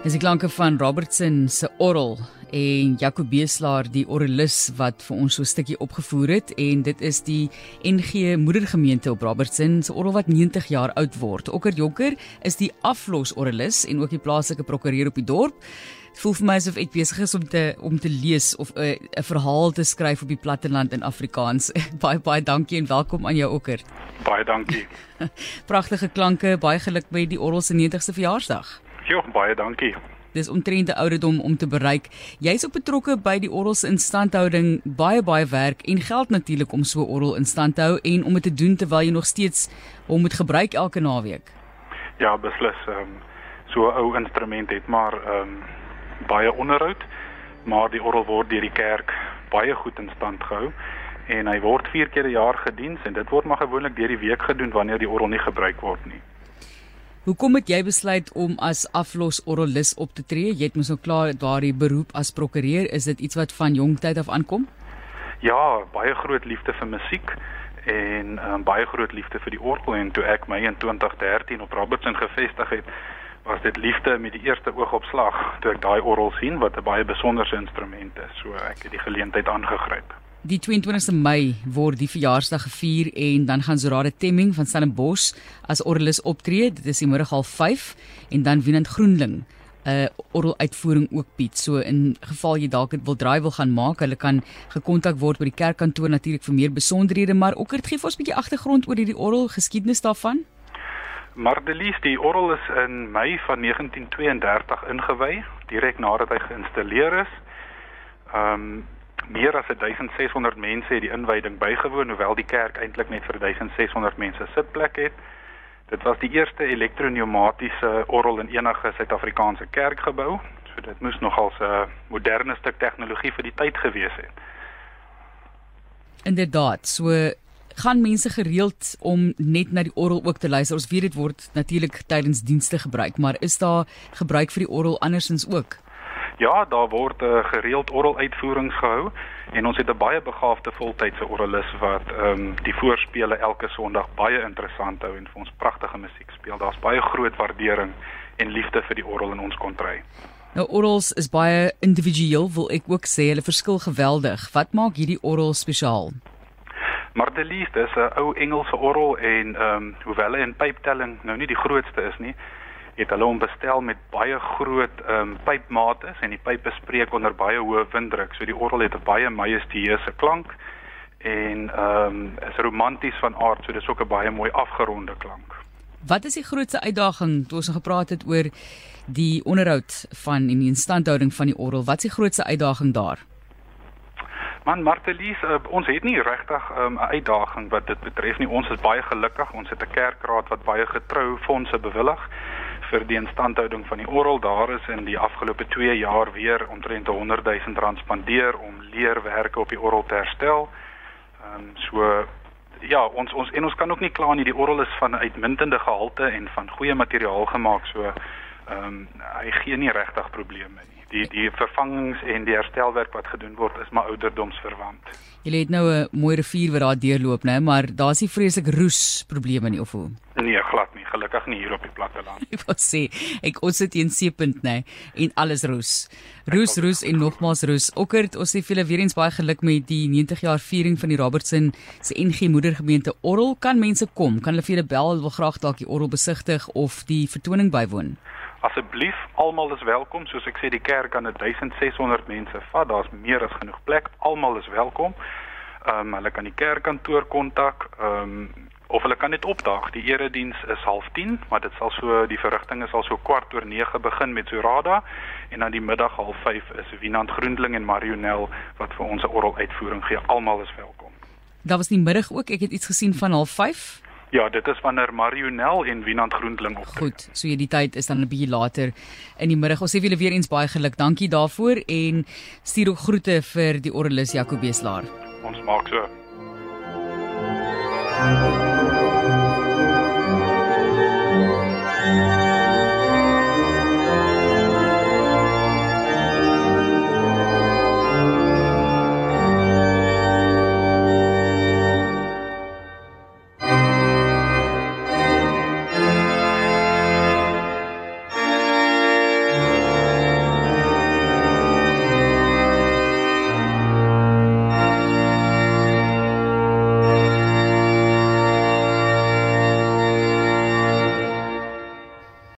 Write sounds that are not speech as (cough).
Dis die klanke van Robertson se orrel en Jaco Beeslaar die orrelis wat vir ons so 'n stukkie opgevoer het en dit is die NG Moedergemeente op Robertson se orrel wat 90 jaar oud word. Okker Jonker is die aflos orrelis en ook die plaaslike prokureur op die dorp. Dit voel vir my asof ek besig is om te om te lees of 'n 'n verhaal te skryf op die platteland in Afrikaans. (laughs) baie baie dankie en welkom aan jou Okker. Baie dankie. (laughs) Pragtige klanke, baie geluk met die orrel se 90ste verjaarsdag. Jo, baie dankie. Dis omtrent 'n ouderdom om te bereik. Jy's ook betrokke by die orrel se instandhouding, baie baie werk en geld natuurlik om so orrel in stand te hou en om dit te doen terwyl jy nog steeds hom moet gebruik elke naweek. Ja, beslis. Ehm um, so 'n ou instrument het maar ehm um, baie onderhoud, maar die orrel word deur die kerk baie goed in stand gehou en hy word 4 keer 'n jaar gediens en dit word maar gewoonlik deur die week gedoen wanneer die orrel nie gebruik word nie. Hoekom het jy besluit om as aflos orrelis op te tree? Jy het mos nou klaar daardie beroep as prokureur. Is dit iets wat van jong tyd af aankom? Ja, baie groot liefde vir musiek en um, baie groot liefde vir die orgel en toe ek my in 2013 op Robertson gevestig het, was dit liefde met die eerste oog op slag toe ek daai orgel sien wat 'n baie besonderse instrument is. So ek het die geleentheid aangegryp. Die 22ste Mei word die verjaarsdag gevier en dan gaan Zorade Temming van Stellenbosch as orgelis optree. Dit is die middag half 5 en dan Wienand Groenling 'n uh, orgel uitvoering ook bied. So in geval jy dalk wil draai wil gaan maak, hulle kan gekontak word by die kerkkantoor natuurlik vir meer besonderhede, maar ook het gee vir ons 'n bietjie agtergrond oor hierdie orgel geskiedenis daarvan. Mardelies, die orgel is in Mei van 1932 ingewy, direk nadat hy geïnstalleer is. Ehm um, meer as 1600 mense het die inwyding bygewoon hoewel die kerk eintlik net vir 1600 mense sitplek het. Dit was die eerste elektropneumatiese orgel in enige Suid-Afrikaanse kerkgebou. So dit moes nogal 'n moderne stuk tegnologie vir die tyd gewees het. Inderdaad, so gaan mense gereeld om net na die orgel ook te luister. Ons weet dit word natuurlik tydens dienste gebruik, maar is daar gebruik vir die orgel andersins ook? Ja, daar word uh, gereeld orrel uitvoerings gehou en ons het 'n baie begaafde voltydse orrelis wat ehm um, die voorspele elke Sondag baie interessant hou en vir ons pragtige musiek speel. Daar's baie groot waardering en liefde vir die orrel in ons kontry. Nou orrels is baie individueel, wil ek ook sê, hulle verskil geweldig. Wat maak hierdie orrel spesiaal? Martelies, dis 'n ou Engelse orrel en ehm um, hoewel hy in pyptelling nou nie die grootste is nie, het hulle hom bestel met baie groot ehm um, pypmate en die pype spreek onder baie hoë winddruk. So die orgel het 'n baie majestueuse klank en ehm um, is romanties van aard, so dis ook 'n baie mooi afgeronde klank. Wat is die grootste uitdaging toe ons nou gepraat het oor die onderhoud van en die instandhouding van die orgel? Wat is die grootste uitdaging daar? Man Martelies, uh, ons het nie regtig ehm, 'n um, uitdaging wat dit betref nie. Ons is baie gelukkig. Ons het 'n kerkraad wat baie getrou fondse bewillig vir die instandhouding van die orgel daar is in die afgelope 2 jaar weer omtrent 100 000 rand spandeer om leerwerke op die orgel te herstel. Ehm um, so ja, ons ons en ons kan ook nie kla nie. Die orgel is van uitmuntende gehalte en van goeie materiaal gemaak, so ehm um, hy gee nie regtig probleme nie. Die die vervangings en die herstelwerk wat gedoen word is maar ouderdomsverwant. Jy het nou 'n mooi rivier wat daar deurloop, né, maar daar's nie vreeslik roes probleme nie of hoe? Glad nie. Gelukkig nie hier op die platte land. (laughs) Ek wil sê, ek ons sit hier in Seepunt, né, en alles roes. Roes, roes en nogmaals roes. Okkert, ons sê vir julle weer eens baie geluk met die 90 jaar viering van die Robertson se NG Moedergemeente Orrel. Kan mense kom? Kan hulle vir julle bel? Hulle wil graag dalk die Orrel besigtig of die vertoning bywoon. Asseblief, almal is welkom. Soos ek sê, die kerk kan 1600 mense vat. Daar's meer as genoeg plek. Almal is welkom. Ehm um, hulle kan die kerkkantoor kontak. Ehm um, of hulle kan net opdaag. Die erediens is 09:30, maar dit sal so die verrigting is al so kwart oor 9 begin met Sorada en dan die middag 05:30 is Wienand Groendling en Marionel wat vir ons 'n orgel uitvoering gee. Almal is welkom. Daar was die middag ook. Ek het iets gesien van 05:30. Ja, dit is wanneer Marionel en Wienand Groendling optree. Goed, so jy die tyd is dan 'n bietjie later in die middag. Ons sê vir julle weer eens baie geluk. Dankie daarvoor en stuur ook groete vir die orgelis Jacobeslaar. Ons maak so. Thank you.